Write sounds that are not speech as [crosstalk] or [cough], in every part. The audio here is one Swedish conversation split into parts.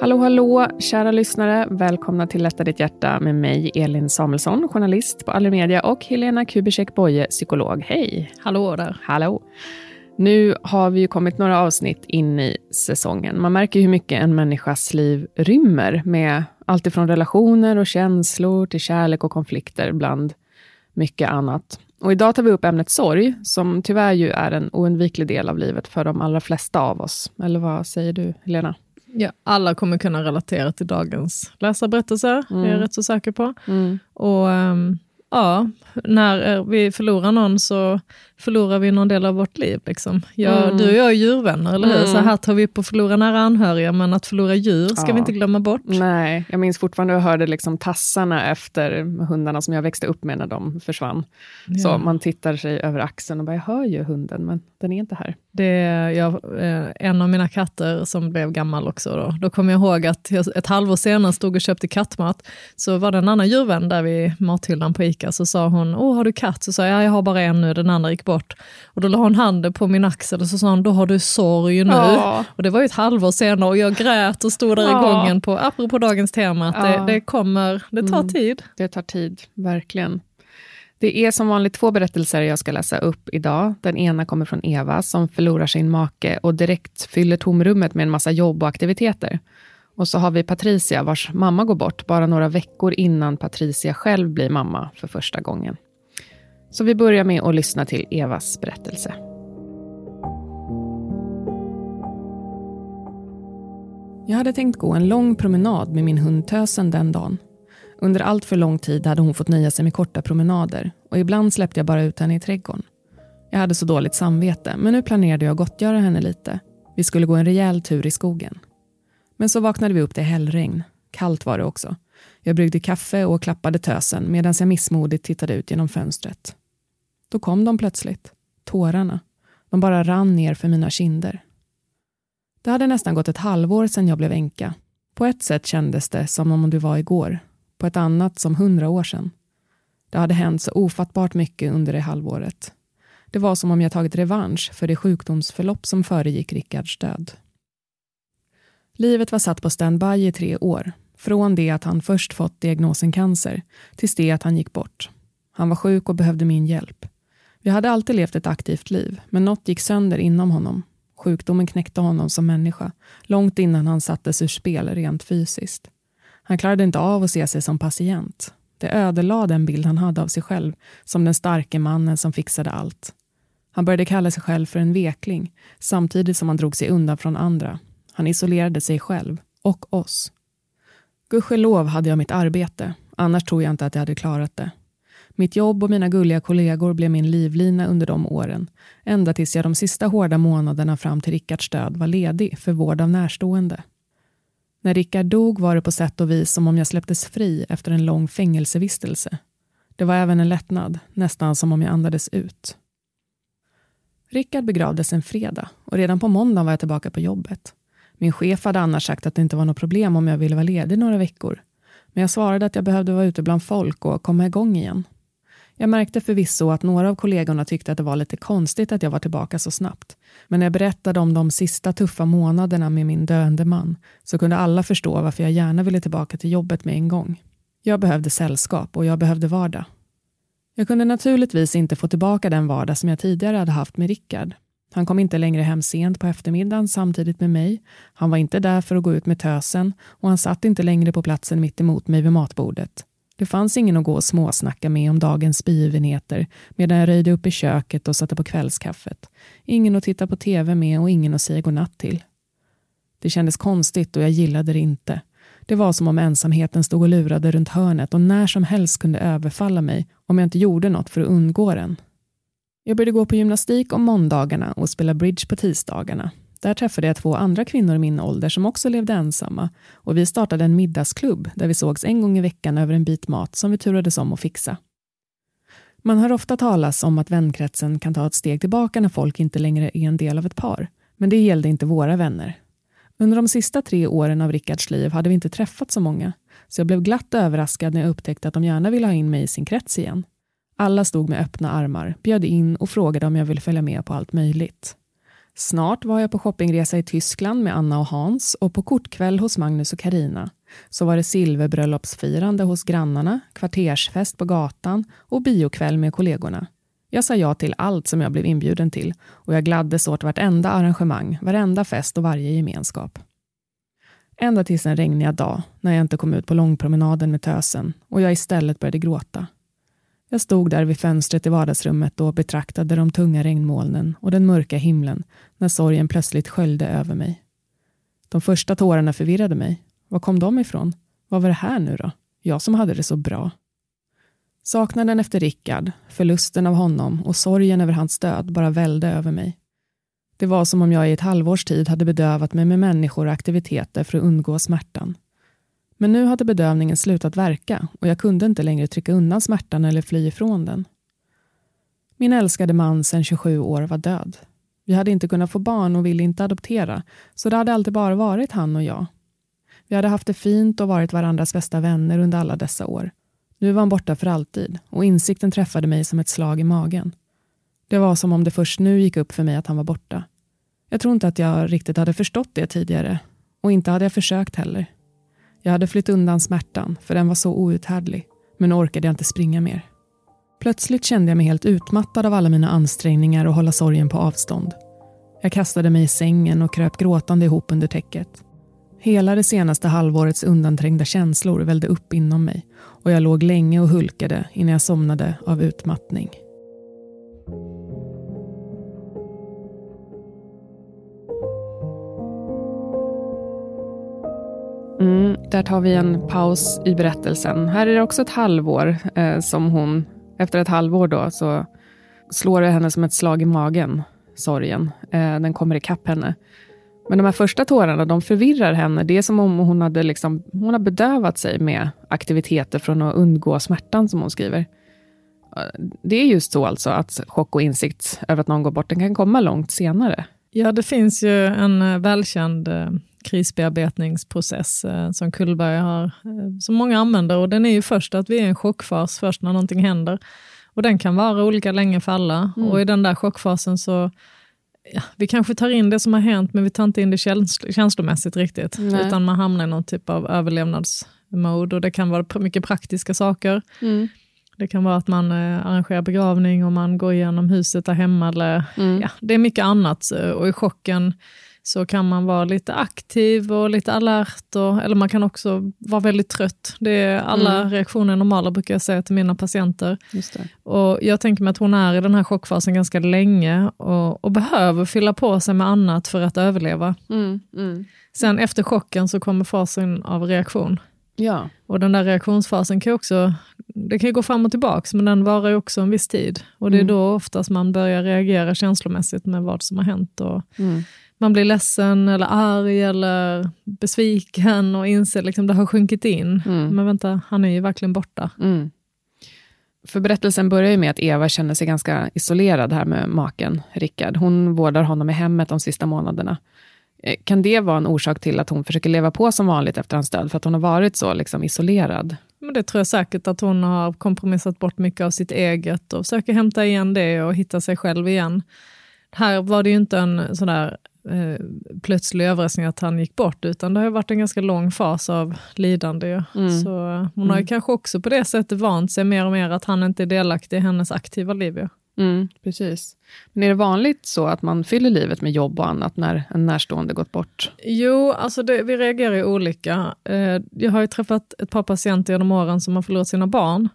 Hallå, hallå, kära lyssnare. Välkomna till Lätta ditt hjärta med mig, Elin Samuelsson, journalist på Allermedia och Helena Kubicek Boye, psykolog. Hej! Hallå där. Hallå! Nu har vi ju kommit några avsnitt in i säsongen. Man märker hur mycket en människas liv rymmer med allt ifrån relationer och känslor till kärlek och konflikter bland mycket annat. Och idag tar vi upp ämnet sorg, som tyvärr ju är en oundviklig del av livet för de allra flesta av oss. Eller vad säger du, Helena? Ja, alla kommer kunna relatera till dagens läsarberättelser, är jag rätt så säker på. Och ehm, ja, när eh, vi förlorar någon så förlorar vi någon del av vårt liv. Liksom. Jag, Du och jag är djurvänner, eller hur? Så här tar vi upp att förlora nära anhöriga, men att förlora djur ska Ja. vi inte glömma bort. Nej, jag minns fortfarande och hörde liksom tassarna efter hundarna som jag växte upp med när de försvann. Så Ja. man tittar sig över axeln och bara, jag hör ju hunden, men den är inte här. Det är jag, eh, en av mina katter som blev gammal också. Då, då kommer jag ihåg att jag ett halvår senare stod och köpte kattmat. Så var det en annan djurvän där vid mathyllan på ICA. Så sa hon, åh har du katt? Så sa jag, ja, jag har bara en nu, den andra gick bort. Och då la hon handen på min axel och så sa hon, då har du sorg nu. Ja. Och det var ju ett halvår senare och jag grät och stod där Ja. i gången på, apropå dagens tema, att Ja. Mm. det, det kommer, det tar tid. Det tar tid, verkligen. Det är som vanligt två berättelser jag ska läsa upp idag. Den ena kommer från Eva som förlorar sin make och direkt fyller tomrummet med en massa jobb och aktiviteter. Och så har vi Patricia vars mamma går bort bara några veckor innan Patricia själv blir mamma för första gången. Så vi börjar med att lyssna till Evas berättelse. Jag hade tänkt gå en lång promenad med min hund Tösen den dagen. Under allt för lång tid hade hon fått nöja sig med korta promenader och ibland släppte jag bara ut henne i trädgården. Jag hade så dåligt samvete, men nu planerade jag att gottgöra henne lite. Vi skulle gå en rejäl tur i skogen. Men så vaknade vi upp till hällregn. Kallt var det också. Jag bryggde kaffe och klappade tösen medan jag missmodigt tittade ut genom fönstret. Då kom de plötsligt. Tårarna. De bara rann ner för mina kinder. Det hade nästan gått ett halvår sedan jag blev änka. På ett sätt kändes det som om det var igår. På ett annat som hundra år sedan. Det hade hänt så ofattbart mycket under det halvåret. Det var som om jag tagit revansch för det sjukdomsförlopp som föregick Rickards död. Livet var satt på standby i tre år. Från det att han först fått diagnosen cancer tills det att han gick bort. Han var sjuk och behövde min hjälp. Vi hade alltid levt ett aktivt liv, men något gick sönder inom honom. Sjukdomen knäckte honom som människa, långt innan han sattes ur spel rent fysiskt. Han klarade inte av att se sig som patient. Det ödelade den bild han hade av sig själv som den starke mannen som fixade allt. Han började kalla sig själv för en vekling samtidigt som han drog sig undan från andra. Han isolerade sig själv och oss. Gudskelov hade jag mitt arbete, annars tror jag inte att jag hade klarat det. Mitt jobb och mina gulliga kollegor blev min livlina under de åren, ända tills jag de sista hårda månaderna fram till Rickards död var ledig för vård av närstående. När Rickard dog var det på sätt och vis som om jag släpptes fri efter en lång fängelsevistelse. Det var även en lättnad, nästan som om jag andades ut. Rickard begravdes en fredag och redan på måndagen var jag tillbaka på jobbet. Min chef hade annars sagt att det inte var något problem om jag ville vara ledig några veckor. Men jag svarade att jag behövde vara ute bland folk och komma igång igen. Jag märkte förvisso att några av kollegorna tyckte att det var lite konstigt att jag var tillbaka så snabbt. Men när jag berättade om de sista tuffa månaderna med min döende man så kunde alla förstå varför jag gärna ville tillbaka till jobbet med en gång. Jag behövde sällskap och jag behövde vardag. Jag kunde naturligtvis inte få tillbaka den vardag som jag tidigare hade haft med Rickard. Han kom inte längre hem sent på eftermiddagen samtidigt med mig. Han var inte där för att gå ut med tösen och han satt inte längre på platsen mitt emot mig vid matbordet. Det fanns ingen att gå och småsnacka med om dagens begivenheter medan jag röjde upp i köket och satte på kvällskaffet. Ingen att titta på tv med och ingen att säga godnatt till. Det kändes konstigt och jag gillade det inte. Det var som om ensamheten stod och lurade runt hörnet och när som helst kunde överfalla mig om jag inte gjorde något för att undgå den. Jag började gå på gymnastik om måndagarna och spela bridge på tisdagarna. Där träffade jag två andra kvinnor i min ålder som också levde ensamma och vi startade en middagsklubb där vi sågs en gång i veckan över en bit mat som vi turades om att fixa. Man hör ofta talas om att vänkretsen kan ta ett steg tillbaka när folk inte längre är en del av ett par. Men det gällde inte våra vänner. Under de sista tre åren av Rickards liv hade vi inte träffat så många, så jag blev glatt överraskad när jag upptäckte att de gärna ville ha in mig i sin krets igen. Alla stod med öppna armar, bjöd in och frågade om jag ville följa med på allt möjligt. Snart var jag på shoppingresa i Tyskland med Anna och Hans och på kortkväll hos Magnus och Karina. Så var det silverbröllopsfirande hos grannarna, kvartersfest på gatan och biokväll med kollegorna. Jag sa ja till allt som jag blev inbjuden till och jag gladdes åt vartenda arrangemang, varenda fest och varje gemenskap. Ända tills en regniga dag när jag inte kom ut på långpromenaden med tösen och jag istället började gråta. Jag stod där vid fönstret i vardagsrummet och betraktade de tunga regnmolnen och den mörka himlen när sorgen plötsligt sköljde över mig. De första tårarna förvirrade mig. Var kom de ifrån? Vad var det här nu då? Jag som hade det så bra. Saknaden efter Rickard, förlusten av honom och sorgen över hans död bara välde över mig. Det var som om jag i ett halvårs tid hade bedövat mig med människor och aktiviteter för att undgå smärtan. Men nu hade bedövningen slutat verka och jag kunde inte längre trycka undan smärtan eller fly ifrån den. Min älskade man sedan 27 år var död. Vi hade inte kunnat få barn och ville inte adoptera, så det hade alltid bara varit han och jag. Vi hade haft det fint och varit varandras bästa vänner under alla dessa år. Nu var han borta för alltid och insikten träffade mig som ett slag i magen. Det var som om det först nu gick upp för mig att han var borta. Jag tror inte att jag riktigt hade förstått det tidigare och inte hade jag försökt heller. Jag hade flytt undan smärtan, för den var så outhärdlig. Men nu orkade jag inte springa mer. Plötsligt kände jag mig helt utmattad av alla mina ansträngningar att hålla sorgen på avstånd. Jag kastade mig i sängen och kröp gråtande ihop under täcket. Hela det senaste halvårets undanträngda känslor vällde upp inom mig och jag låg länge och hulkade innan jag somnade av utmattning. Mm, där tar vi en paus i berättelsen. Här är det också ett halvår eh, som hon, efter ett halvår då, så slår det henne som ett slag i magen, sorgen. Eh, den kommer ikapp henne. Men de här första tårarna, de förvirrar henne. Det är som om hon hade liksom, hon har bedövat sig med aktiviteter från att undgå smärtan, som hon skriver. Eh, det är just så alltså, att chock och insikt över att någon går bort, den kan komma långt senare. Ja, det finns ju en eh, välkänd eh, krisbearbetningsprocess som Kullberg har, eh, som många använder. Och den är ju först att vi är i en chockfas, först när någonting händer. Och den kan vara olika länge för alla. Mm. Och i den där chockfasen så, ja, vi kanske tar in det som har hänt, men vi tar inte in det känsl känslomässigt riktigt. Nej. Utan man hamnar i någon typ av överlevnadsmode. Och det kan vara mycket praktiska saker. Mm. Det kan vara att man eh, arrangerar begravning och man går igenom huset där hemma. Eller, mm. ja, det är mycket annat. Och i chocken så kan man vara lite aktiv och lite alert, och, eller man kan också vara väldigt trött. Det är alla mm. reaktioner normala brukar jag säga till mina patienter. Och Jag tänker mig att hon är i den här chockfasen ganska länge och, och behöver fylla på sig med annat för att överleva. Mm. Mm. Sen efter chocken så kommer fasen av reaktion. Ja. Och den där reaktionsfasen kan också det kan gå fram och tillbaka, men den varar också en viss tid. Och det är mm. då oftast man börjar reagera känslomässigt med vad som har hänt. Och mm man blir ledsen eller arg eller besviken och inser liksom det har sjunkit in. Mm. Men vänta, han är ju verkligen borta. Mm. För berättelsen börjar ju med att Eva känner sig ganska isolerad här med maken, Rickard. Hon vårdar honom i hemmet de sista månaderna. Eh, kan det vara en orsak till att hon försöker leva på som vanligt efter hans död, för att hon har varit så liksom isolerad? Men det tror jag säkert, att hon har kompromissat bort mycket av sitt eget och försöker hämta igen det och hitta sig själv igen. Här var det ju inte en sån där eh, plötslig överraskning att han gick bort, utan det har varit en ganska lång fas av lidande. Mm. Så hon har ju kanske också på det sättet vant sig mer och mer att han inte är delaktig i hennes aktiva liv. ju. Mm, precis. Men är det vanligt så att man fyller livet med jobb och annat när en närstående gått bort? Jo, alltså det, vi reagerar ju olika. Eh, jag har ju träffat ett par patienter genom åren som har förlorat sina barn.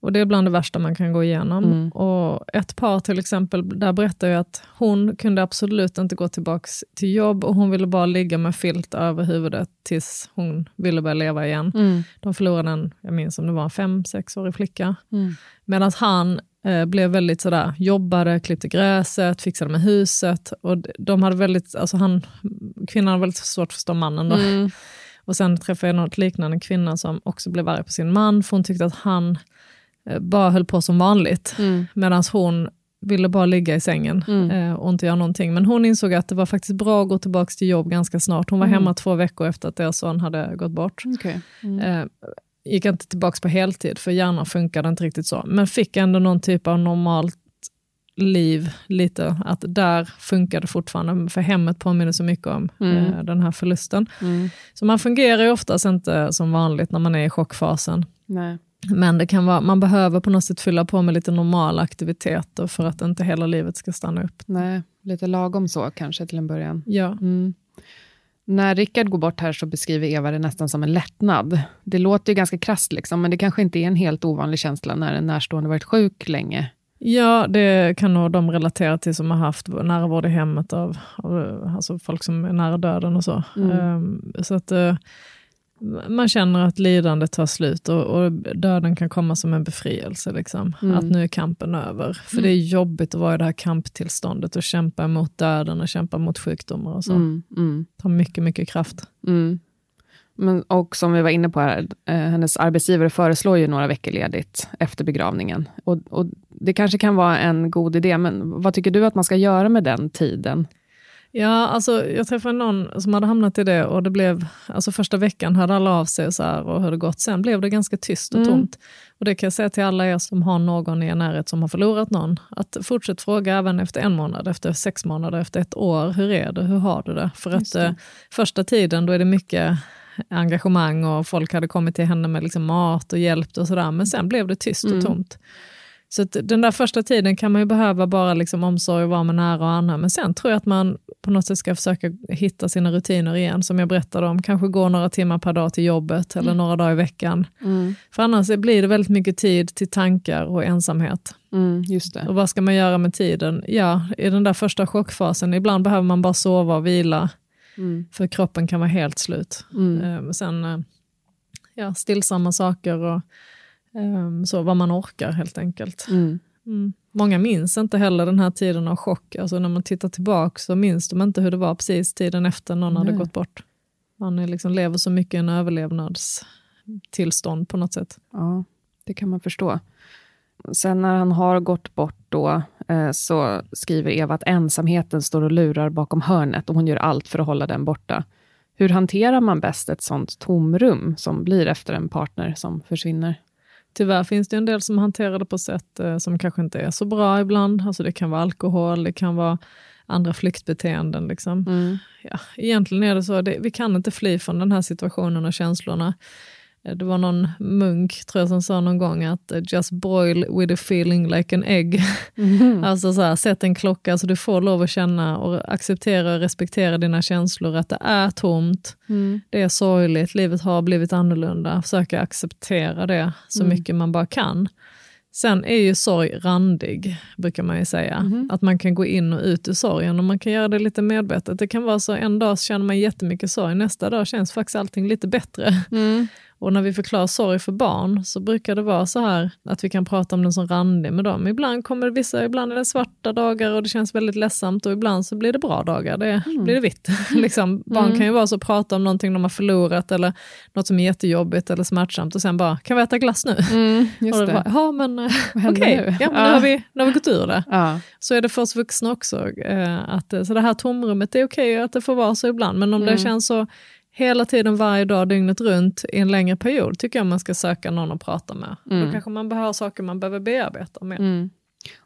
Och det är bland det värsta man kan gå igenom. Mm. Och ett par till exempel, där berättar jag att hon kunde absolut inte gå tillbaka till jobb och hon ville bara ligga med filt över huvudet tills hon ville börja leva igen. Mm. De förlorade en, jag minns om det var en fem, sexårig flicka. Mm. Medan han eh, blev väldigt sådär, jobbade, klippte gräset, fixade med huset. Och de hade väldigt, alltså han, kvinnan hade väldigt svårt att förstå mannen. Då. Mm. Och sen träffade jag något liknande kvinna som också blev arg på sin man, för hon tyckte att han bara höll på som vanligt. Mm. Medan hon ville bara ligga i sängen Mm. eh, och inte göra någonting. Men hon insåg att det var faktiskt bra att gå tillbaka till jobb ganska snart. Hon var Mm. hemma två veckor efter att deras son hade gått bort. Okej. Mm. Eh, gick inte tillbaka på heltid, för hjärnan funkade inte riktigt så. Men fick ändå någon typ av normalt liv, lite. Att där funkade fortfarande, för hemmet påminner så mycket om Mm. eh, den här förlusten. Mm. Så man fungerar ju oftast inte som vanligt när man är i chockfasen. Nej. Men det kan vara, man behöver på något sätt fylla på med lite normala aktiviteter för att inte hela livet ska stanna upp. Nej, lite lagom så kanske till en början. Ja. Mm. När Rickard går bort här så beskriver Eva det nästan som en lättnad. Det låter ju ganska krasst, liksom, men det kanske inte är en helt ovanlig känsla när en närstående varit sjuk länge. Ja, det kan nog de relatera till som har haft nära vård i hemmet av, av alltså folk som är nära döden och så. Mm. Ehm, så att eh, man känner att lidandet tar slut och, och döden kan komma som en befrielse. Liksom. Mm. Att nu är kampen över. För det är jobbigt att vara i det här kamptillståndet och kämpa mot döden och kämpa mot sjukdomar och så. Mm, mm, Det tar mycket, mycket kraft. mm. Men, och som vi var inne på här, eh, hennes arbetsgivare föreslår ju några veckor ledigt efter begravningen. Och, och det kanske kan vara en god idé, men vad tycker du att man ska göra med den tiden? Ja, alltså jag träffade någon som hade hamnat i det och det blev, alltså första veckan hade alla av sig och, så här, och hur det gått. Sen blev det ganska tyst och Mm. tomt. Och det kan jag säga till alla er som har någon i er närhet som har förlorat någon, att fortsätt fråga även efter en månad, efter sex månader, efter ett år. Hur är det? Hur har du det? För Just att det. eh, första tiden då är det mycket engagemang och folk hade kommit till henne med liksom mat och hjälpt och sådär. Men sen blev det tyst och Mm. tomt. Så den där första tiden kan man ju behöva bara liksom omsorg och vara med nära och anhöriga. Men sen tror jag att man på något sätt ska försöka hitta sina rutiner igen, som jag berättade om. Kanske gå några timmar per dag till jobbet eller några dagar i veckan. För annars blir det väldigt mycket tid till tankar och ensamhet. Mm, just det. Och vad ska man göra med tiden? Ja, i den där första chockfasen, ibland behöver man bara sova och vila, Mm. för kroppen kan vara helt slut. Mm. Eh, Men sen eh, ja, stillsamma saker och eh, så vad man orkar helt enkelt. Mm. Mm. Många minns inte heller den här tiden av chock. Alltså när man tittar tillbaka så minns de inte hur det var precis tiden efter någon hade Nej. gått bort. Man är liksom lever så mycket i en överlevnadstillstånd på något sätt. Ja, det kan man förstå. Sen när han har gått bort då, eh, så skriver Eva att ensamheten står och lurar bakom hörnet och hon gör allt för att hålla den borta. Hur hanterar man bäst ett sånt tomrum som blir efter en partner som försvinner? Tyvärr finns det en del som hanterar det på sätt eh, som kanske inte är så bra ibland. Alltså det kan vara alkohol, det kan vara andra flyktbeteenden. Liksom. Ja, egentligen är det så, det, vi kan inte fly från den här situationen och känslorna. Eh, Det var någon munk tror jag som sa någon gång att eh, just boil with a feeling like an egg. [laughs] Alltså så här, sätt en klocka så du får lov att känna och acceptera och respektera dina känslor. Att det är tomt, det är sorgligt, livet har blivit annorlunda. Försöka acceptera det så mycket man bara kan. Sen är ju sorg randig, brukar man ju säga. Att man kan gå in och ut ur sorgen och man kan göra det lite medvetet. Det kan vara så en dag så känner man jättemycket sorg, nästa dag känns faktiskt allting lite bättre. Och när vi förklarar sorg för barn så brukar det vara så här att vi kan prata om den som randig med dem. Ibland kommer det vissa, ibland är det svarta dagar och det känns väldigt ledsamt och ibland så blir det bra dagar, det blir det vitt. [laughs] liksom, barn kan ju vara så prata om någonting de har förlorat eller något som är jättejobbigt eller smärtsamt och sen bara, kan vi äta glass nu? [laughs] just och det. Bara, ja men eh, okej, nu? ja, men nu, har vi, nu har vi gått ur det. Ja. Så är det för oss vuxna också. Eh, att, eh, så det här tomrummet, det är okej att det får vara så ibland, men om det känns så hela tiden, varje dag, dygnet runt i en längre period, tycker jag man ska söka någon att prata med. Då kanske man behöver saker man behöver bearbeta mer. Mm.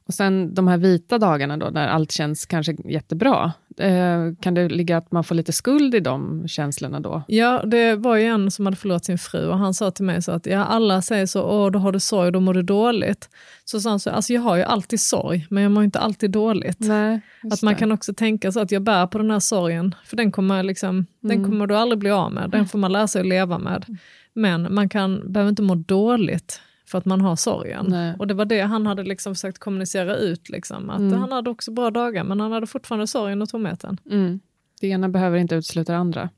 Och sen de här vita dagarna då, när allt känns kanske jättebra. Eh, kan det ligga att man får lite skuld i de känslorna då? Ja, det var ju en som hade förlorat sin fru och han sa till mig så att ja, alla säger så, åh då har du sorg, då mår du dåligt. Så sa han så, alltså jag har ju alltid sorg, men jag mår inte alltid dåligt. Nej, att man det. kan också tänka så att jag bär på den här sorgen, för den kommer, liksom, Mm. den kommer du aldrig bli av med, den får man lära sig att leva med. Men man kan, behöver inte må dåligt för att man har sorgen. Nej. Och det var det han hade liksom försökt kommunicera ut, liksom, att Mm. han hade också bra dagar, men han hade fortfarande sorgen och tomheten. Mm. Det ena behöver inte utesluta det andra.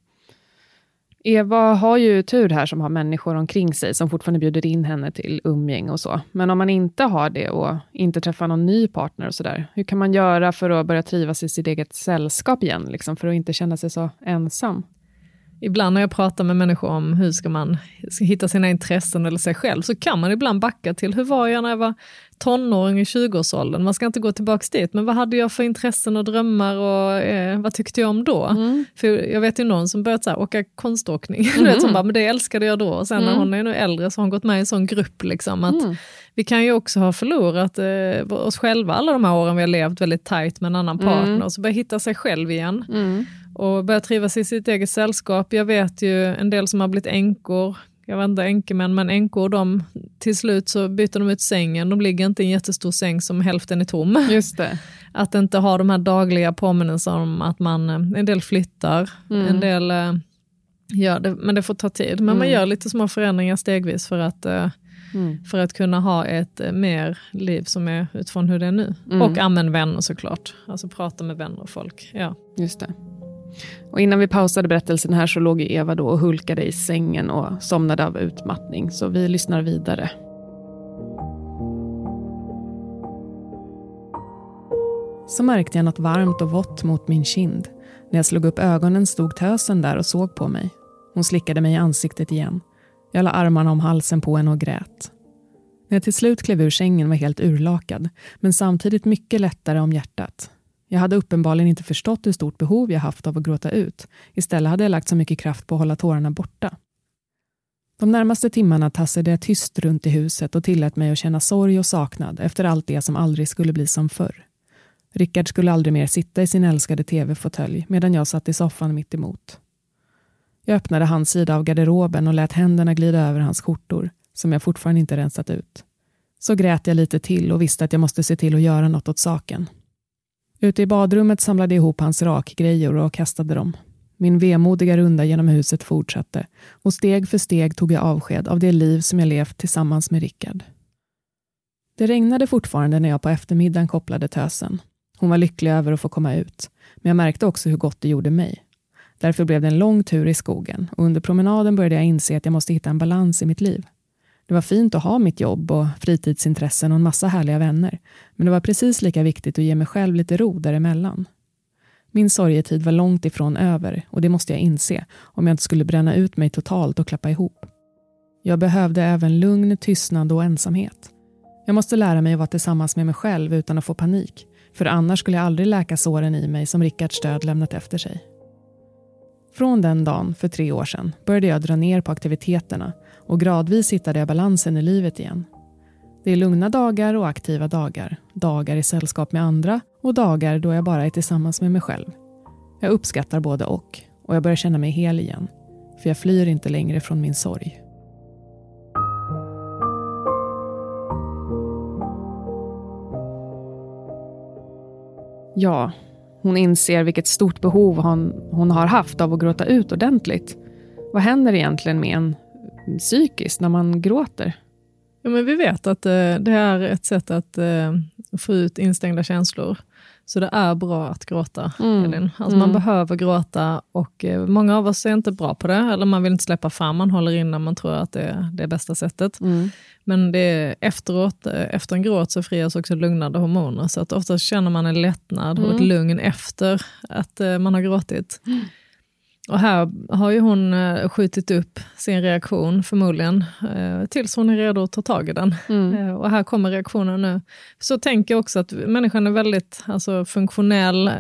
Eva har ju tur här som har människor omkring sig som fortfarande bjuder in henne till umgänge och så. Men om man inte har det och inte träffar någon ny partner och sådär, hur kan man göra för att börja trivas i sitt eget sällskap igen, liksom, för att inte känna sig så ensam? Ibland när jag pratar med människor om hur ska man hitta sina intressen eller sig själv, så kan man ibland backa till hur var jag när jag var tonåring i 20-årsåldern? Man ska inte gå tillbaka dit, men vad hade jag för intressen och drömmar och eh, vad tyckte jag om då? För jag vet ju någon som börjat så här, åka konståkning, [laughs] vet, som bara, men det älskade jag då. Och sen när hon är nu äldre så har hon gått med i en sån grupp. Liksom, att Vi kan ju också ha förlorat eh, oss själva alla de här åren vi har levt väldigt tajt med en annan partner, och så börja hitta sig själv igen och börja trivas i sitt eget sällskap. Jag vet ju en del som har blivit änkor, jag vet inte änkemän, men änkor, de, till slut så byter de ut sängen, de ligger inte i en jättestor säng som hälften är tom. Just det. [laughs] Att inte ha de här dagliga påminnelserna om att man, eh, en del flyttar, en del eh, gör det, men det får ta tid. Men man gör lite små förändringar stegvis för att, eh, för att kunna ha ett mer liv som är utifrån hur det är nu. Och använd vänner såklart, alltså prata med vänner och folk. Ja. Just det. Och innan vi pausade berättelsen här så låg ju Eva då och hulkade i sängen och somnade av utmattning, så vi lyssnar vidare. Så märkte jag något varmt och vått mot min kind. När jag slog upp ögonen stod tösen där och såg på mig. Hon slickade mig i ansiktet igen. Jag la armarna om halsen på henne och grät. När jag till slut klev ur sängen var helt urlakad, men samtidigt mycket lättare om hjärtat. Jag hade uppenbarligen inte förstått hur stort behov jag haft av att gråta ut. Istället hade jag lagt så mycket kraft på att hålla tårarna borta. De närmaste timmarna tassade jag tyst runt i huset och tillät mig att känna sorg och saknad efter allt det som aldrig skulle bli som förr. Rickard skulle aldrig mer sitta i sin älskade tv-fåtölj medan jag satt i soffan mitt emot. Jag öppnade hans sida av garderoben och lät händerna glida över hans skjortor, som jag fortfarande inte rensat ut. Så grät jag lite till och visste att jag måste se till att göra något åt saken. Ute i badrummet samlade jag ihop hans rakgrejor och kastade dem. Min vemodiga runda genom huset fortsatte och steg för steg tog jag avsked av det liv som jag levt tillsammans med Rickard. Det regnade fortfarande när jag på eftermiddagen kopplade tösen. Hon var lycklig över att få komma ut, men jag märkte också hur gott det gjorde mig. Därför blev det en lång tur i skogen och under promenaden började jag inse att jag måste hitta en balans i mitt liv. Det var fint att ha mitt jobb och fritidsintressen och en massa härliga vänner, men det var precis lika viktigt att ge mig själv lite ro däremellan. Min sorgetid var långt ifrån över och det måste jag inse om jag inte skulle bränna ut mig totalt och klappa ihop. Jag behövde även lugn, tystnad och ensamhet. Jag måste lära mig att vara tillsammans med mig själv utan att få panik, för annars skulle jag aldrig läka såren i mig som Rickards död lämnat efter sig. Från den dagen, för tre år sedan, började jag dra ner på aktiviteterna och gradvis hittade jag balansen i livet igen. Det är lugna dagar och aktiva dagar, dagar i sällskap med andra och dagar då jag bara är tillsammans med mig själv. Jag uppskattar både och och jag börjar känna mig hel igen, för jag flyr inte längre från min sorg. Ja, hon inser vilket stort behov hon, hon har haft av att gråta ut ordentligt. Vad händer egentligen med en psykiskt när man gråter? Ja, men vi vet att eh, det är ett sätt att eh, få ut instängda känslor. Så det är bra att gråta, Elin. Alltså Man behöver gråta och eh, många av oss är inte bra på det, eller man vill inte släppa fram, man håller inne, man tror att det är det bästa sättet. Men det är efteråt, efter en gråt så frigörs också lugnande hormoner, så att ofta känner man en lättnad och ett lugn efter att man har gråtit. Och här har ju hon eh, skjutit upp sin reaktion förmodligen eh, tills hon är redo att ta tag i den. Eh, och här kommer reaktionen nu. Så tänker jag också att människan är väldigt alltså, funktionell,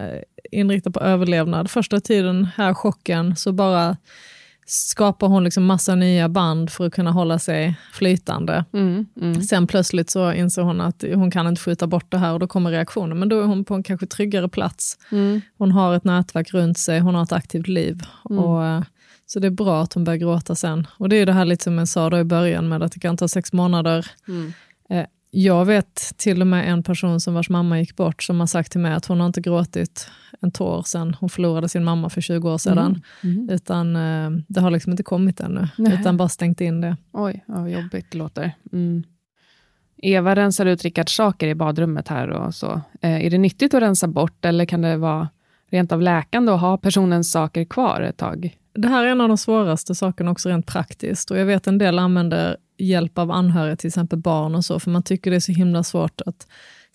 inriktad på överlevnad. Första tiden, här chocken, så bara skapar hon liksom massa nya band för att kunna hålla sig flytande. Mm, mm. Sen plötsligt så inser hon att hon kan inte skjuta bort det här och då kommer reaktionen. Men då är hon på en kanske tryggare plats. Mm. Hon har ett nätverk runt sig, hon har ett aktivt liv. Och, eh, så det är bra att hon börjar gråta sen. Och det är det här lite som jag sa i början med att det kan ta sex månader. Eh, Jag vet till och med en person som vars mamma gick bort som har sagt till mig att hon har inte gråtit en tår sedan hon förlorade sin mamma för 20 år sedan. Utan eh, det har liksom inte kommit ännu, Nej. utan bara stängt in det. Oj, vad jobbigt det låter. Mm. Eva rensar ut Rickards saker i badrummet här och så. Eh, är det nyttigt att rensa bort eller kan det vara rent av läkande att ha personens saker kvar ett tag? Det här är en av de svåraste sakerna också rent praktiskt. Och jag vet en del använder hjälp av anhöriga, till exempel barn och så, för man tycker det är så himla svårt att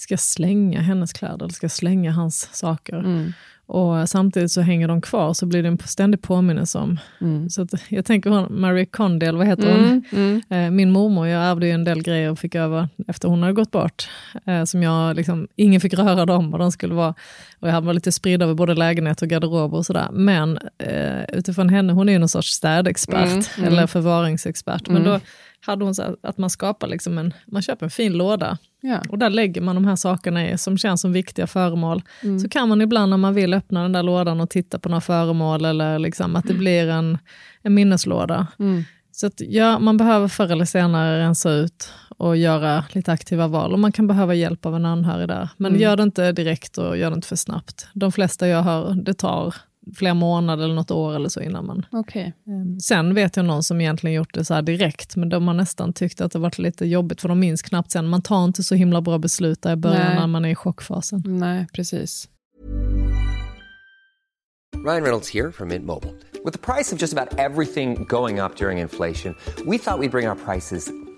ska jag slänga hennes kläder, eller ska jag slänga hans saker? Mm. Och samtidigt så hänger de kvar, så blir det en ständig påminnelse om. Mm. Så att jag tänker hon, Marie Condell, vad heter hon? Mm, mm. Eh, Min mormor, jag ärvde ju en del grejer och fick över efter hon hade gått bort. Eh, som jag, liksom, ingen fick röra dem och de skulle vara, och jag var lite spridd över både lägenhet och garderob och sådär. Men eh, utifrån henne, hon är ju någon sorts städexpert Mm, mm. eller förvaringsexpert. Men Mm. då hade hon så att man skapar liksom en, man köper en fin låda Ja. och där lägger man de här sakerna i som känns som viktiga föremål. Mm. Så kan man ibland när man vill öppna den där lådan och titta på några föremål eller liksom att det blir en, en minneslåda. Mm. Så att, ja, man behöver förr eller senare rensa ut och göra lite aktiva val. Och man kan behöva hjälp av en anhörig där. Men Mm. gör det inte direkt och gör det inte för snabbt. De flesta jag hör, det tar flera månader eller något år eller så innan man... Okej. Sen vet jag någon som egentligen gjort det så här direkt, men de har nästan tyckt att det varit lite jobbigt, för de minns knappt sen. Man tar inte så himla bra beslut där i början Nej. när man är i chockfasen. Nej, precis. Ryan Reynolds here from Mint Mobile. With the price of just about everything going up during inflation, we thought we'd bring our prices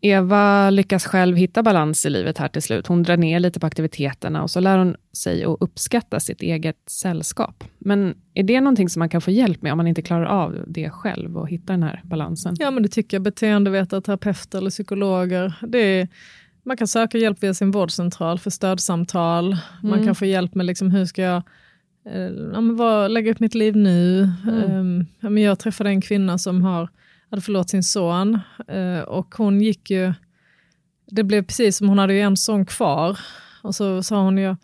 Eva lyckas själv hitta balans i livet här till slut. Hon drar ner lite på aktiviteterna och så lär hon sig att uppskatta sitt eget sällskap. Men är det någonting som man kan få hjälp med om man inte klarar av det själv och hitta den här balansen? Ja, men det tycker jag. Beteendevetare, terapeuter eller psykologer. Det är, man kan söka hjälp via sin vårdcentral för stödsamtal. Man kan få hjälp med liksom, hur ska jag eh, ja, men vad, lägga upp mitt liv nu. Ehm, ja, men jag träffade en kvinna som har, hade förlorat sin son eh, och hon gick ju, det blev precis som hon hade ju en son kvar. Och så sa hon ju,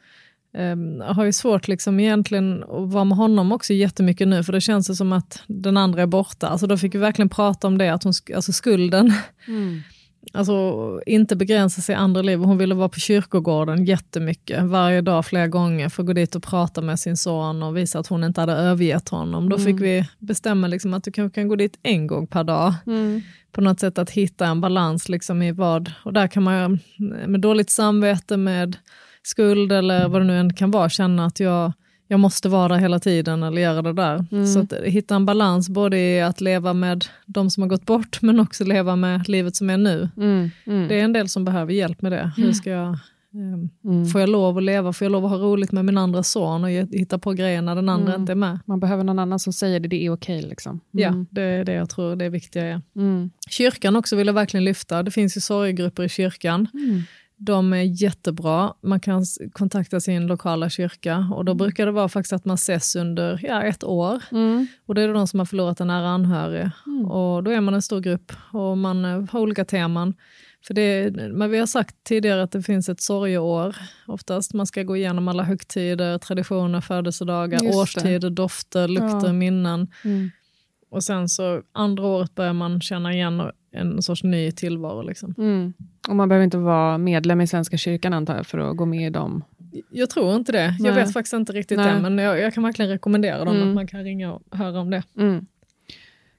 ehm, jag har ju svårt liksom egentligen att vara med honom också jättemycket nu, för det känns det som att den andra är borta. Alltså då fick vi verkligen prata om det, att hon, alltså skulden. Mm. Alltså inte begränsa sig i andra liv. Hon ville vara på kyrkogården jättemycket, varje dag, flera gånger, för att gå dit och prata med sin son och visa att hon inte hade övergett honom. Då fick vi bestämma liksom att du kanske kan gå dit en gång per dag. På något sätt att hitta en balans liksom i vad, och där kan man med dåligt samvete, med skuld eller vad det nu än kan vara, känna att jag, jag måste vara där hela tiden eller göra det där. Så att hitta en balans både i att leva med de som har gått bort men också leva med livet som är nu. Mm, mm. Det är en del som behöver hjälp med det. Hur ska jag, ehm, Får jag lov att leva, får jag lov att ha roligt med min andra son och hitta på grejer när den andra inte är med? Man behöver någon annan som säger det, det är okej. Liksom. Ja, det är det jag tror det viktiga är. Mm. Kyrkan också vill jag verkligen lyfta. Det finns ju sorgegrupper i kyrkan. De är jättebra. Man kan kontakta sin lokala kyrka och då brukar det vara faktiskt att man ses under ja, ett år. Och det är de som har förlorat en nära anhörig. Och då är man en stor grupp och man eh, har olika teman. För det, men vi har sagt tidigare att det finns ett sorgeår oftast. Man ska gå igenom alla högtider, traditioner, födelsedagar, Just det. årstider, dofter, lukter, Ja. minnen. Mm. Och sen så andra året börjar man känna igen en sorts ny tillvaro. Liksom. Mm. Och man behöver inte vara medlem i Svenska kyrkan antar jag, för att gå med i dem. Jag tror inte det. Nej. Jag vet faktiskt inte riktigt Nej. det, men jag, jag kan verkligen rekommendera dem Mm. att man kan ringa och höra om det. Mm.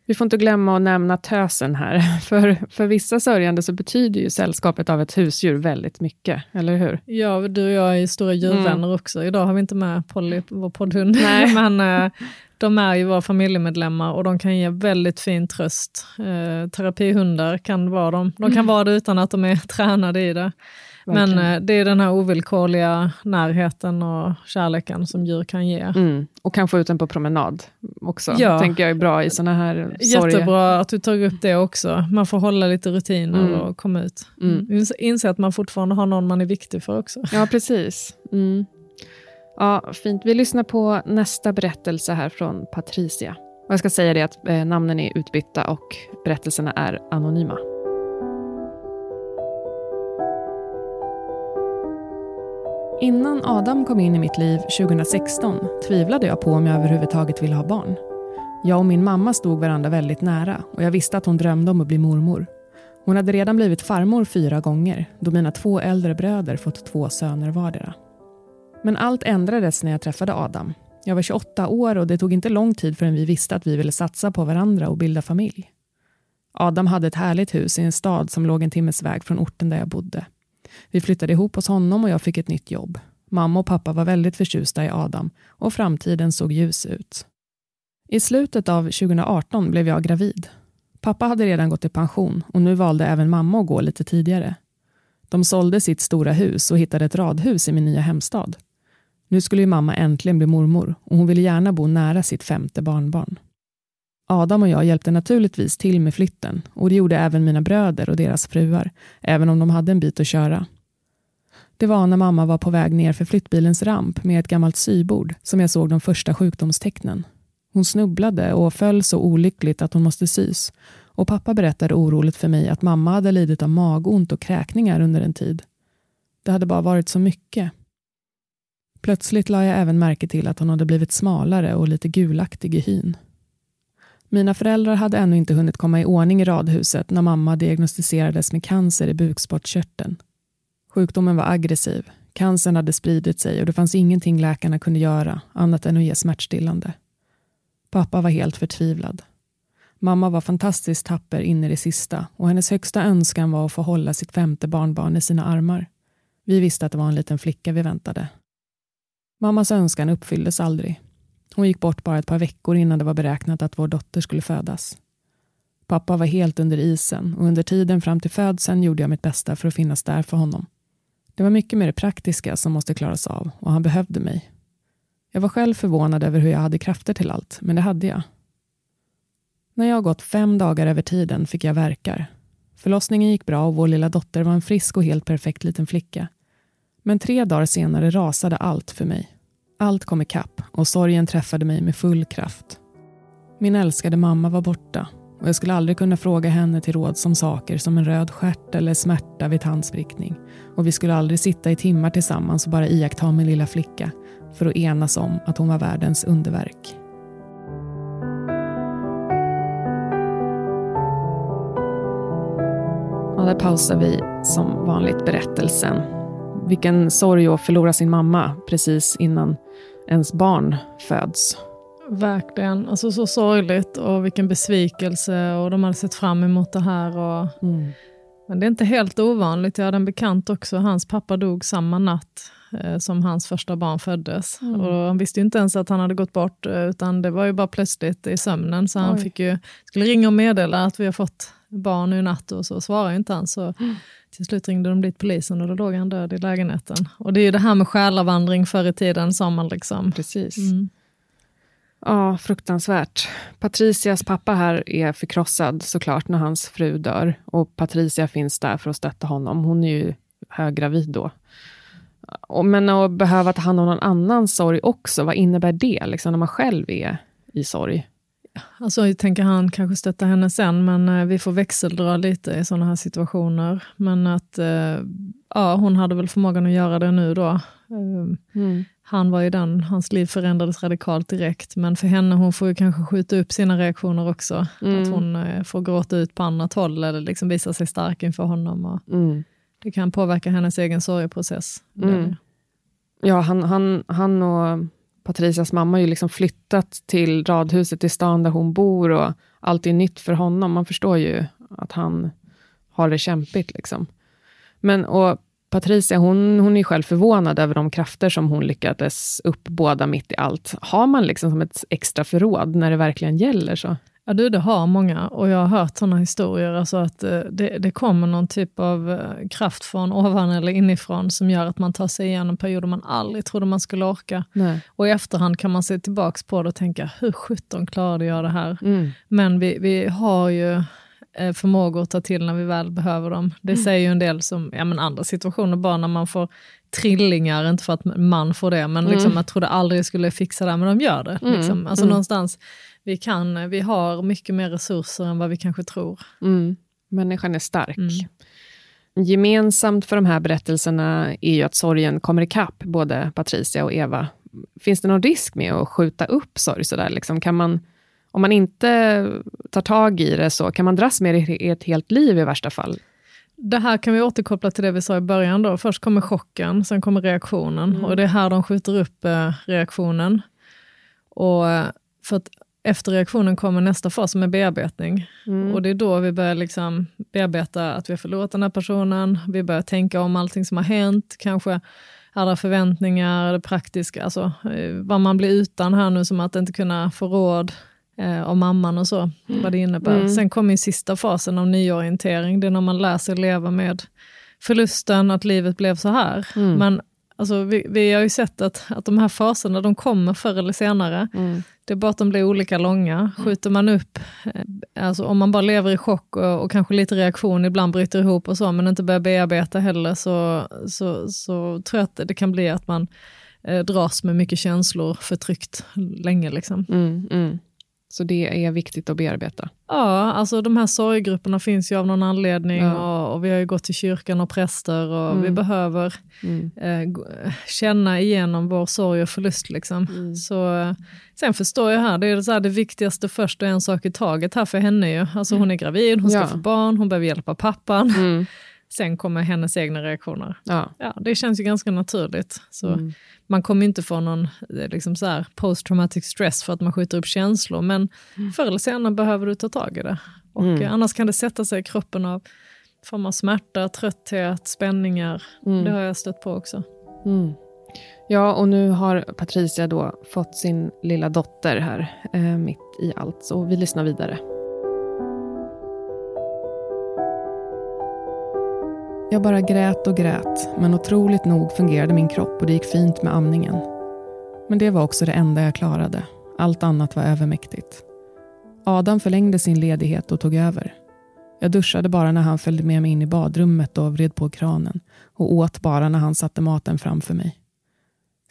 Vi får inte glömma att nämna tösen här. [laughs] För, för vissa sörjande så betyder ju sällskapet av ett husdjur väldigt mycket, eller hur? Ja, du och jag är stora djurvänner mm. också. Idag har vi inte med Polly, vår poddhund, [laughs] men eh, de är ju våra familjemedlemmar och de kan ge väldigt fin tröst. Eh, terapihundar kan vara dem. De kan mm. vara det utan att de är [laughs] tränade i det. Men eh, det är den här ovillkorliga närheten och kärleken som djur kan ge. Mm. Och kan få ut den på promenad också, ja. tänker jag är bra i sådana här sorger. Jättebra att du tar upp det också. Man får hålla lite rutiner mm. och komma ut. Mm. mm. Inse att man fortfarande har någon man är viktig för också. Ja, precis. Mm. Ja, fint. Vi lyssnar på nästa berättelse här från Patricia. Och jag ska säga det att eh, namnen är utbytta och berättelserna är anonyma. Innan Adam kom in i mitt liv 2016 tvivlade jag på om jag överhuvudtaget ville ha barn. Jag och min mamma stod varandra väldigt nära och jag visste att hon drömde om att bli mormor. Hon hade redan blivit farmor fyra gånger då mina två äldre bröder fått två söner vardera. Men allt ändrades när jag träffade Adam. Jag var 28 år och det tog inte lång tid förrän vi visste att vi ville satsa på varandra och bilda familj. Adam hade ett härligt hus i en stad som låg en timmes väg från orten där jag bodde. Vi flyttade ihop hos honom och jag fick ett nytt jobb. Mamma och pappa var väldigt förtjusta i Adam och framtiden såg ljus ut. I slutet av 2018 blev jag gravid. Pappa hade redan gått i pension och nu valde även mamma att gå lite tidigare. De sålde sitt stora hus och hittade ett radhus i min nya hemstad. Nu skulle ju mamma äntligen bli mormor och hon ville gärna bo nära sitt femte barnbarn. Adam och jag hjälpte naturligtvis till med flytten och det gjorde även mina bröder och deras fruar, även om de hade en bit att köra. Det var när mamma var på väg ner för flyttbilens ramp med ett gammalt sybord som jag såg de första sjukdomstecknen. Hon snubblade och föll så olyckligt att hon måste sys och pappa berättade oroligt för mig att mamma hade lidit av magont och kräkningar under en tid. Det hade bara varit så mycket. Plötsligt la jag även märke till att hon hade blivit smalare och lite gulaktig i hyn. Mina föräldrar hade ännu inte hunnit komma i ordning i radhuset när mamma diagnostiserades med cancer i bukspottkörteln. Sjukdomen var aggressiv, cancern hade spridit sig och det fanns ingenting läkarna kunde göra annat än att ge smärtstillande. Pappa var helt förtvivlad. Mamma var fantastiskt tapper in i det sista och hennes högsta önskan var att få hålla sitt femte barnbarn i sina armar. Vi visste att det var en liten flicka vi väntade. Mammas önskan uppfylldes aldrig. Hon gick bort bara ett par veckor innan det var beräknat att vår dotter skulle födas. Pappa var helt under isen och under tiden fram till födseln gjorde jag mitt bästa för att finnas där för honom. Det var mycket med det praktiska som måste klaras av och han behövde mig. Jag var själv förvånad över hur jag hade krafter till allt, men det hade jag. När jag gått fem dagar över tiden fick jag verkar. Förlossningen gick bra och vår lilla dotter var en frisk och helt perfekt liten flicka. Men tre dagar senare rasade allt för mig. Allt kom ikapp och sorgen träffade mig med full kraft. Min älskade mamma var borta och jag skulle aldrig kunna fråga henne till råd som saker som en röd stjärt eller smärta vid tandsprickning. Och vi skulle aldrig sitta i timmar tillsammans och bara iaktta min lilla flicka för att enas om att hon var världens underverk. Och där pausar vi som vanligt berättelsen. Vilken sorg att förlora sin mamma precis innan ens barn föds. Verkligen. Alltså så sorgligt och vilken besvikelse och de hade sett fram emot det här. Och... Mm. Men det är inte helt ovanligt. Jag hade en bekant också, hans pappa dog samma natt eh, som hans första barn föddes. Mm. Och han visste inte ens att han hade gått bort, eh, utan det var ju bara plötsligt i sömnen. Så Oj. han fick ju, skulle ringa och meddela att vi har fått barn i natt och så svarade inte han. Så. Till slut ringde de dit polisen och då låg han död i lägenheten. Och det är ju det här med själavandring förr i tiden sa man liksom. Precis. Mm. Ja, fruktansvärt. Patricias pappa här är förkrossad såklart när hans fru dör. Och Patricia finns där för att stötta honom. Hon är ju höggravid då. Men att behöva ta hand om någon annans sorg också, vad innebär det liksom, när man själv är i sorg? Alltså, jag tänker han kanske stöttar henne sen, men eh, vi får växeldra lite i sådana här situationer. Men att eh, ja, hon hade väl förmågan att göra det nu då. Eh, mm. Han var ju den, hans liv förändrades radikalt direkt, men för henne, hon får ju kanske skjuta upp sina reaktioner också. Mm. Att hon eh, får gråta ut på annat håll eller liksom visa sig stark inför honom. Och mm. Det kan påverka hennes egen sorgeprocess. Mm. Ja, han, han, han och Patricias mamma har ju liksom flyttat till radhuset i stan där hon bor och allt är nytt för honom. Man förstår ju att han har det kämpigt. Liksom. Men, och Patricia hon, hon är själv förvånad över de krafter som hon lyckades uppbåda mitt i allt. Har man liksom som ett extra förråd när det verkligen gäller? så? Ja, du, det har många och jag har hört sådana historier, alltså att eh, det, det kommer någon typ av eh, kraft från ovan eller inifrån som gör att man tar sig igenom perioder man aldrig trodde man skulle orka. Nej. Och i efterhand kan man se tillbaka på det och tänka, hur sjutton klarade jag det här? Mm. Men vi, vi har ju eh, förmågor att ta till när vi väl behöver dem. Det Mm. säger ju en del som ja, men andra situationer, bara när man får trillingar, inte för att man får det, men liksom, jag trodde aldrig jag skulle fixa det, men de gör det. Liksom. Alltså någonstans, vi, kan, vi har mycket mer resurser än vad vi kanske tror. Mm. Människan är stark. Gemensamt för de här berättelserna är ju att sorgen kommer ikapp både Patricia och Eva. Finns det någon risk med att skjuta upp sorg sådär? Liksom, kan man, om man inte tar tag i det så kan man dras med det i ett helt liv i värsta fall. Det här kan vi återkoppla till det vi sa i början. Då. Först kommer chocken, sen kommer reaktionen. Och det är här de skjuter upp eh, reaktionen. Och eh, för att efter reaktionen kommer nästa fas som är bearbetning. Och det är då vi börjar liksom bearbeta att vi har förlorat den här personen. Vi börjar tänka om allting som har hänt. Kanske alla förväntningar, det praktiska, alltså eh, vad man blir utan här nu, som att inte kunna få råd eh, av mamman och så, vad det innebär. Sen kommer sista fasen av nyorientering, det är när man lär sig leva med förlusten, att livet blev så här. Men alltså, vi, vi har ju sett att, att de här faserna, de kommer förr eller senare. Det är bara att de blir olika långa. Skjuter man upp, eh, alltså om man bara lever i chock och, och kanske lite reaktion, ibland bryter ihop och så, men inte börjar bearbeta heller, så, så, så tror jag att det kan bli att man eh, dras med mycket känslor förtryckt länge. Liksom. Mm, mm. Så det är viktigt att bearbeta. Ja, alltså de här sorggrupperna finns ju av någon anledning Ja. och, och vi har ju gått till kyrkan och präster och Mm. vi behöver eh, gå- känna igenom vår sorg och förlust. Liksom. Mm. Så, eh, sen förstår jag här, det är så här det viktigaste först och en sak i taget här för henne. Ju. Alltså hon är gravid, hon ska Ja. få barn, hon behöver hjälpa pappan. Mm. Sen kommer hennes egna reaktioner. Ja. Ja, det känns ju ganska naturligt. Så Man kommer inte få någon eh, liksom så här, post-traumatic stress för att man skjuter upp känslor, men förr eller senare behöver du ta tag i det. Och eh, Annars kan det sätta sig i kroppen av form av smärta, trötthet, spänningar. Det har jag stött på också. Mm. Ja, och nu har Patricia då fått sin lilla dotter här eh, mitt i allt, så vi lyssnar vidare. Jag bara grät och grät, men otroligt nog fungerade min kropp och det gick fint med amningen. Men det var också det enda jag klarade. Allt annat var övermäktigt. Adam förlängde sin ledighet och tog över. Jag duschade bara när han följde med mig in i badrummet och vred på kranen och åt bara när han satte maten framför mig.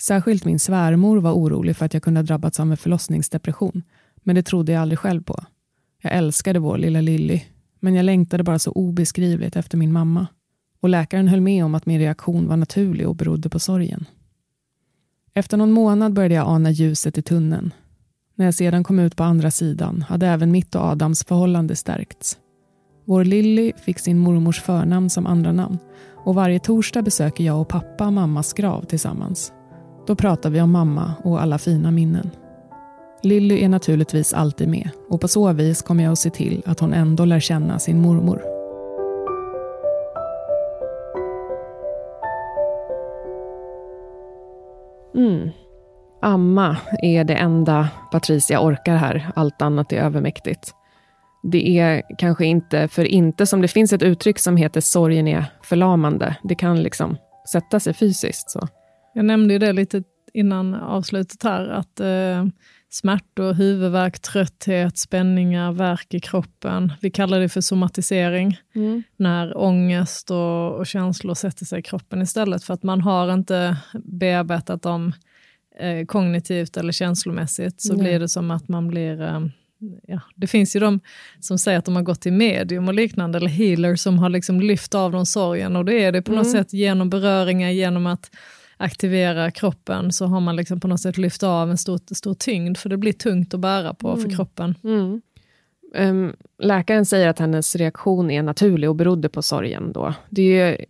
Särskilt min svärmor var orolig för att jag kunde ha drabbats av en förlossningsdepression, men det trodde jag aldrig själv på. Jag älskade vår lilla Lilly, men jag längtade bara så obeskrivligt efter min mamma. Och läkaren höll med om att min reaktion var naturlig och berodde på sorgen. Efter någon månad började jag ana ljuset i tunneln. När jag sedan kom ut på andra sidan hade även mitt och Adams förhållande stärkts. Vår Lilly fick sin mormors förnamn som andra namn och varje torsdag besöker jag och pappa mammas grav tillsammans. Då pratar vi om mamma och alla fina minnen. Lilly är naturligtvis alltid med och på så vis kommer jag att se till att hon ändå lär känna sin mormor. Mm. Amma är det enda Patricia orkar här. Allt annat är övermäktigt. Det är kanske inte för inte som det finns ett uttryck som heter sorgen är förlamande. Det kan liksom sätta sig fysiskt. Så. Jag nämnde ju det lite innan avslutet här, att eh, smärtor, huvudvärk, trötthet, spänningar, värk i kroppen. Vi kallar det för somatisering. När ångest och, och känslor sätter sig i kroppen istället för att man har inte bearbetat dem eh, kognitivt eller känslomässigt så Nej. blir det som att man blir eh, Ja, det finns ju de som säger att de har gått till medium och liknande, eller healer som har liksom lyft av dem sorgen. Och det är det på något sätt genom beröringar, genom att aktivera kroppen, så har man liksom på något sätt lyft av en stor, stor tyngd, för det blir tungt att bära på för kroppen. Ehm, läkaren säger att hennes reaktion är naturlig och berodde på sorgen. Då. Det är ju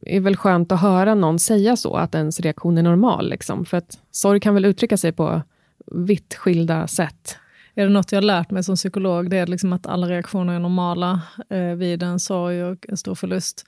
är väl skönt att höra någon säga så, att ens reaktion är normal. Liksom. För att sorg kan väl uttrycka sig på vitt skilda sätt. Är det något jag har lärt mig som psykolog, det är liksom att alla reaktioner är normala eh, vid en sorg och en stor förlust.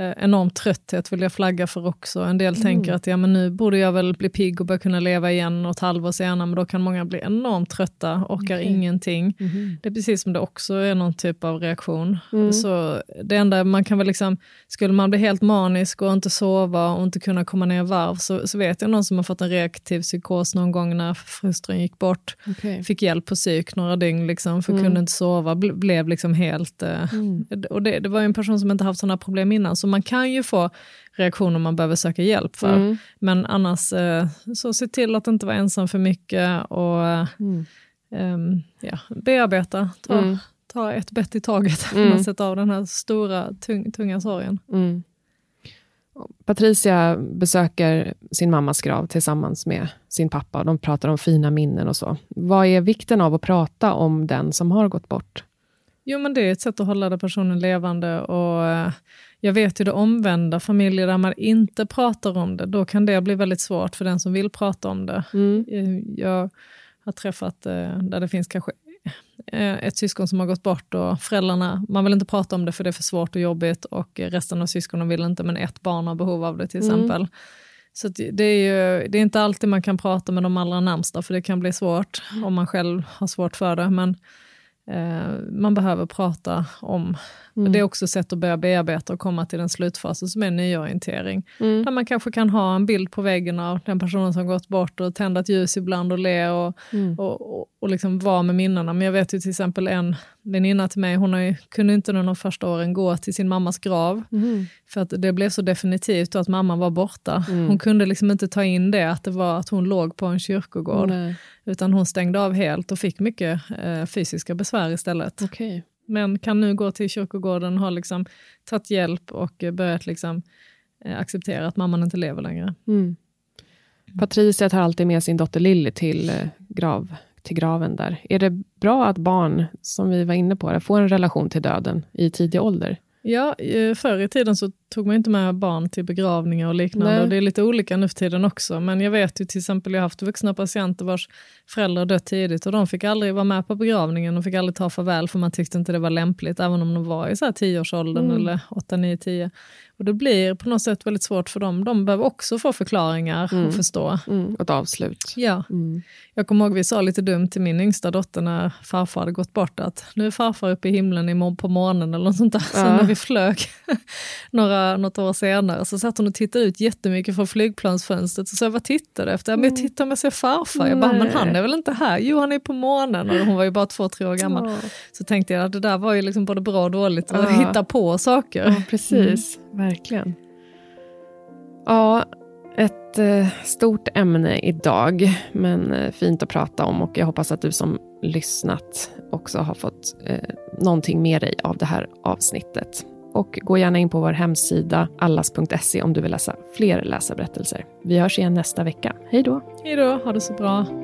Eh, enorm trötthet vill jag flagga för också. En del mm. tänker att ja, men nu borde jag väl bli pigg och börja kunna leva igen något halvår senare, men då kan många bli enormt trötta, orkar okay. ingenting. Mm. Det är precis som det också är någon typ av reaktion. Mm. Så det enda man kan väl liksom, skulle man bli helt manisk och inte sova och inte kunna komma ner i varv, så, så vet jag någon som har fått en reaktiv psykos någon gång när frustrun gick bort. Okay. Fick hjälp på psyk några dygn, liksom, för mm. kunde inte sova, ble, blev liksom helt... Eh, mm. och det, det var en person som inte haft sådana problem innan, så man kan ju få reaktioner man behöver söka hjälp för. Mm. Men annars, eh, så se till att inte vara ensam för mycket och mm. um, ja, bearbeta. Ta, mm. ta ett bett i taget [laughs] mm. och sätta av den här stora, tung, tunga sorgen. Mm. Patricia besöker sin mammas grav tillsammans med sin pappa. De pratar om fina minnen och så. Vad är vikten av att prata om den som har gått bort? Jo, men det är ett sätt att hålla personen levande och eh, jag vet ju det omvända, familjer där man inte pratar om det, då kan det bli väldigt svårt för den som vill prata om det. Mm. Eh, jag har träffat eh, där det finns kanske ett syskon som har gått bort och föräldrarna, man vill inte prata om det för det är för svårt och jobbigt och resten av syskonen vill inte, men ett barn har behov av det till mm. exempel. Så det är, ju, det är inte alltid man kan prata med de allra närmsta, för det kan bli svårt om man själv har svårt för det. Men man behöver prata om. Mm. Det är också sätt att börja bearbeta och komma till den slutfasen som är nyorientering. Mm. Där man kanske kan ha en bild på väggen av den personen som gått bort och tända ett ljus ibland och le och, mm. och, och, och liksom vara med minnena. Men jag vet ju till exempel en väninna till mig, hon har ju, kunde inte under de första åren gå till sin mammas grav. Mm. För att det blev så definitivt att mamman var borta. Mm. Hon kunde liksom inte ta in det, att det var att hon låg på en kyrkogård. Nej. Utan hon stängde av helt och fick mycket eh, fysiska besvär istället. Okay. Men kan nu gå till kyrkogården och har liksom tagit hjälp och börjat liksom, eh, acceptera att mamman inte lever längre. Mm. Patricia tar alltid med sin dotter Lilly till, eh, grav, till graven där. Är det bra att barn, som vi var inne på, får en relation till döden i tidig ålder? Ja, förr i tiden så tog man inte med barn till begravningar och liknande. Och det är lite olika nu för tiden också. Men jag vet ju till exempel, jag har haft vuxna patienter vars föräldrar dött tidigt och de fick aldrig vara med på begravningen och fick aldrig ta farväl för man tyckte inte det var lämpligt, även om de var i så här tioårsåldern mm. eller 8, 9, 10. Och det blir på något sätt väldigt svårt för dem. De behöver också få förklaringar mm. och förstå. Mm. Och ett avslut. Ja. Mm. Jag kommer ihåg vi sa lite dumt till min yngsta dotter när farfar hade gått bort att nu är farfar uppe i himlen på morgonen eller något sånt där. Ja. Sen när vi flög [laughs] några, något år senare så satt hon och tittade ut jättemycket från flygplansfönstret och sa vad tittar du efter? Ja, men jag tittar om jag ser farfar. Jag bara, men han är väl inte här? Jo, han är på månen. Och hon var ju bara två, tre år gammal. Ja. Så tänkte jag att det där var ju liksom både bra och dåligt, att ja. hitta på saker. Ja, precis. Verkligen. Ja, ett eh, stort ämne idag, men eh, fint att prata om och jag hoppas att du som lyssnat också har fått eh, någonting med dig av det här avsnittet. Och gå gärna in på vår hemsida allas.se om du vill läsa fler läsarberättelser. Vi hörs igen nästa vecka. Hej då! Hej då, ha det så bra.